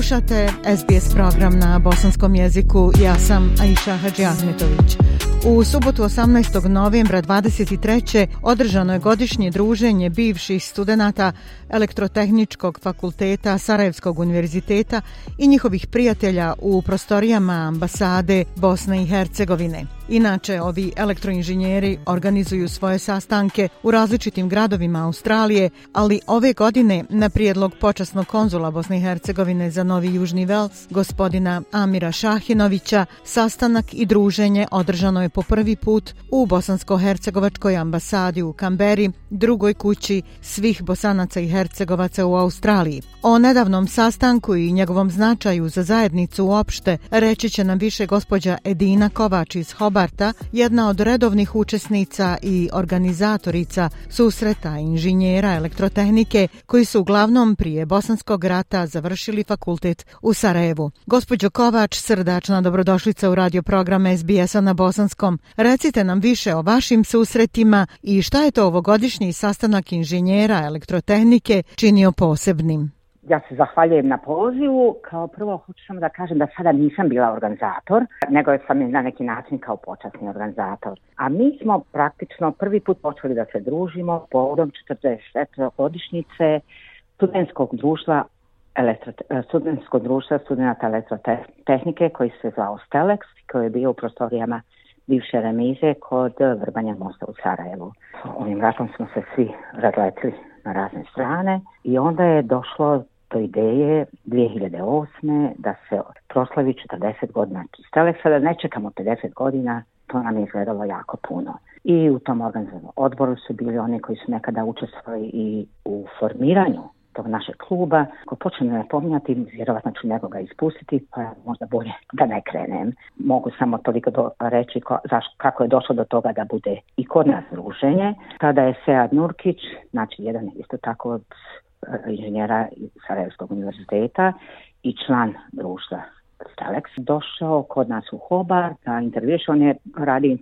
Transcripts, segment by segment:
Slušate SBS program na bosanskom jeziku. Ja sam Aisha Hadži Ahmetović. U subotu 18. novembra 23. održano je godišnje druženje bivših studenata Elektrotehničkog fakulteta Sarajevskog univerziteta i njihovih prijatelja u prostorijama ambasade Bosne i Hercegovine. Inače, ovi elektroinženjeri organizuju svoje sastanke u različitim gradovima Australije, ali ove godine na prijedlog počasnog konzula Bosne i Hercegovine za Novi Južni Vels, gospodina Amira Šahinovića, sastanak i druženje održano je po prvi put u Bosansko-Hercegovačkoj ambasadi u Kamberi, drugoj kući svih bosanaca i hercegovaca u Australiji. O nedavnom sastanku i njegovom značaju za zajednicu uopšte reći će nam više gospođa Edina Kovač iz Hoba jedna od redovnih učesnica i organizatorica susreta inženjera elektrotehnike koji su uglavnom prije Bosanskog rata završili fakultet u Sarajevu. Gospođo Kovač, srdačna dobrodošlica u radio program SBS-a na Bosanskom. Recite nam više o vašim susretima i šta je to ovogodišnji sastanak inženjera elektrotehnike činio posebnim. Ja se zahvaljujem na pozivu. Kao prvo hoću samo da kažem da sada nisam bila organizator, nego sam na neki način kao počasni organizator. A mi smo praktično prvi put počeli da se družimo povodom 44. godišnjice studentskog društva e, studentskog društva studenta elektrotehnike koji se zvao Stelex, koji je bio u prostorijama bivše remize kod Vrbanja mosta u Sarajevu. Ovim ratom smo se svi razletili na razne strane i onda je došlo to ideje 2008. da se proslavi 40 godina čistele. Sada ne čekamo 50 godina, to nam je izgledalo jako puno. I u tom organizacijom odboru su bili oni koji su nekada učestvovali i u formiranju tog našeg kluba. Ako ne pominjati, vjerovatno ću nekoga ispustiti, pa možda bolje da ne krenem. Mogu samo toliko reći kako je došlo do toga da bude i kod nas druženje. Tada je Sead Nurkić, znači jedan isto tako od inženjera iz Sarajevskog univerziteta i član društva Stalex došao kod nas u Hobar da intervjuješ, on je radio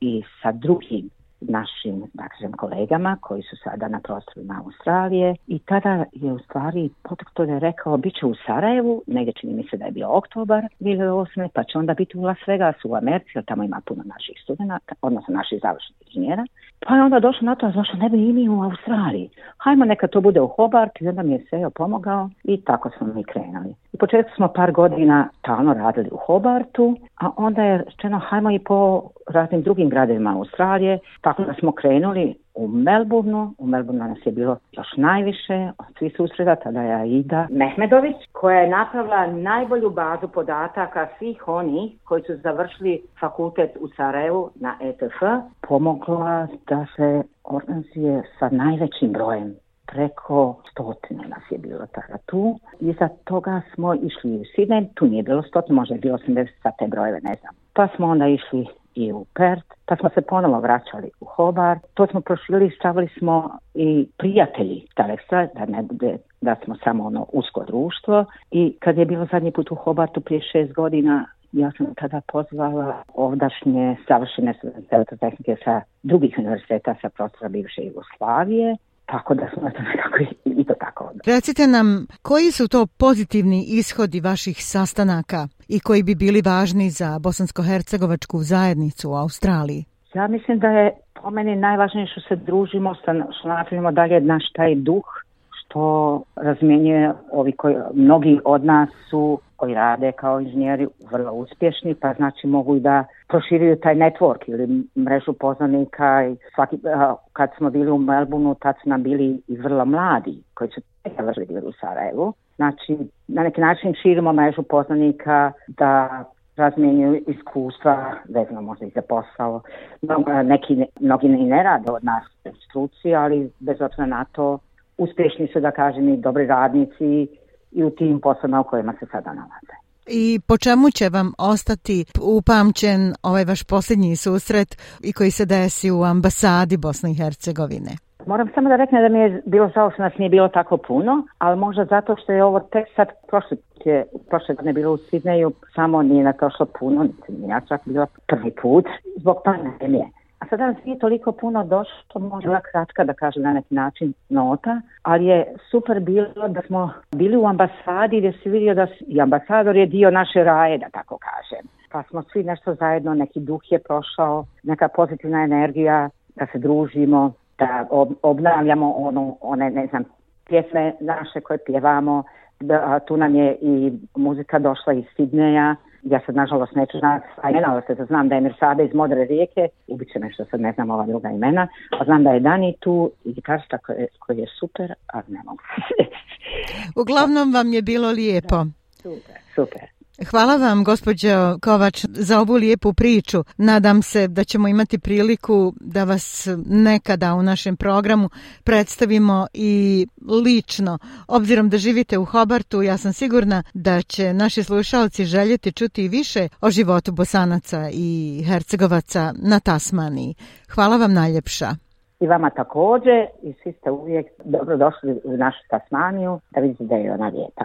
i sa drugim našim da kolegama koji su sada na prostorima Australije i tada je u stvari protektor je rekao bit će u Sarajevu, negdje čini mi se da je bio oktobar 2008. pa će onda biti u Las Vegas, u Americi, jer tamo ima puno naših studenta, odnosno naših završnih inženjera. Pa je onda došao na to, zašto ne bi i u Australiji? Hajmo neka to bude u Hobart i onda mi je Sejo pomogao i tako smo mi krenuli. I početku smo par godina talno radili u Hobartu, a onda je rečeno hajmo i po raznim drugim gradovima Australije, pa tako da smo krenuli u Melbourneu, u Melbourneu nas je bilo još najviše od svih susreda, tada je Aida Mehmedović, koja je napravila najbolju bazu podataka svih onih koji su završili fakultet u Sarajevu na ETF, pomogla da se organizuje sa najvećim brojem preko stotine nas je bilo tada tu. Iza toga smo išli u Sydney, tu nije bilo stotine, možda je bilo 80 brojeve, ne znam. Pa smo onda išli i u Pert, pa smo se ponovo vraćali u Hobar. To smo prošli, stavili smo i prijatelji Teleksa, da ne bude da smo samo ono usko društvo. I kad je bilo zadnji put u Hobartu prije šest godina, ja sam tada pozvala ovdašnje savršene elektrotehnike sa drugih univerziteta sa prostora bivše Jugoslavije tako da smo to nekako i to tako. Recite nam, koji su to pozitivni ishodi vaših sastanaka? i koji bi bili važni za bosansko-hercegovačku zajednicu u Australiji? Ja mislim da je po meni najvažnije što se družimo, što napravimo dalje naš taj duh, što razmjenjuje ovi koji, mnogi od nas su koji rade kao inženjeri vrlo uspješni, pa znači mogu i da proširuju taj network ili mrežu poznanika. I svaki, kad smo bili u Melbourneu, tad su nam bili i vrlo mladi koji su vršili u Sarajevu. Znači, na neki način širimo mrežu poznanika da razmjenjuju iskustva vezano možda i za posao. Neki, mnogi ne rade od nas u struci, ali bez obzira na to uspješni su, da kažem, i dobri radnici i u tim poslovima u kojima se sada nalaze. I po čemu će vam ostati upamćen ovaj vaš posljednji susret i koji se desi u ambasadi Bosne i Hercegovine? Moram samo da rekne da mi je bilo žao što nas nije bilo tako puno, ali možda zato što je ovo tek sad je prošle godine bilo u Sidneju, samo nije na što puno, nije ja čak prvi put zbog pandemije. A sada nas nije toliko puno došlo, možda kratka da kažem na neki način nota, ali je super bilo da smo bili u ambasadi gdje si vidio da i ambasador je dio naše raje, da tako kažem. Pa smo svi nešto zajedno, neki duh je prošao, neka pozitivna energija, da se družimo, da obnavljamo one, ne znam, pjesme naše koje pjevamo, tu nam je i muzika došla iz Sidneja, ja sad nažalost neću znati sva imena, ali znam da je Mirsada iz Modre rijeke, ubiće će me što sad ne znam ova druga imena, a znam da je Dani tu i gitarista koji, koji je super, a ne mogu. Uglavnom vam je bilo lijepo. super, super. Hvala vam, gospođo Kovač, za ovu lijepu priču. Nadam se da ćemo imati priliku da vas nekada u našem programu predstavimo i lično. Obzirom da živite u Hobartu, ja sam sigurna da će naši slušalci željeti čuti više o životu Bosanaca i Hercegovaca na Tasmaniji. Hvala vam najljepša. I vama također i svi ste uvijek dobrodošli u našu Tasmaniju da vidite da je ona lijepa.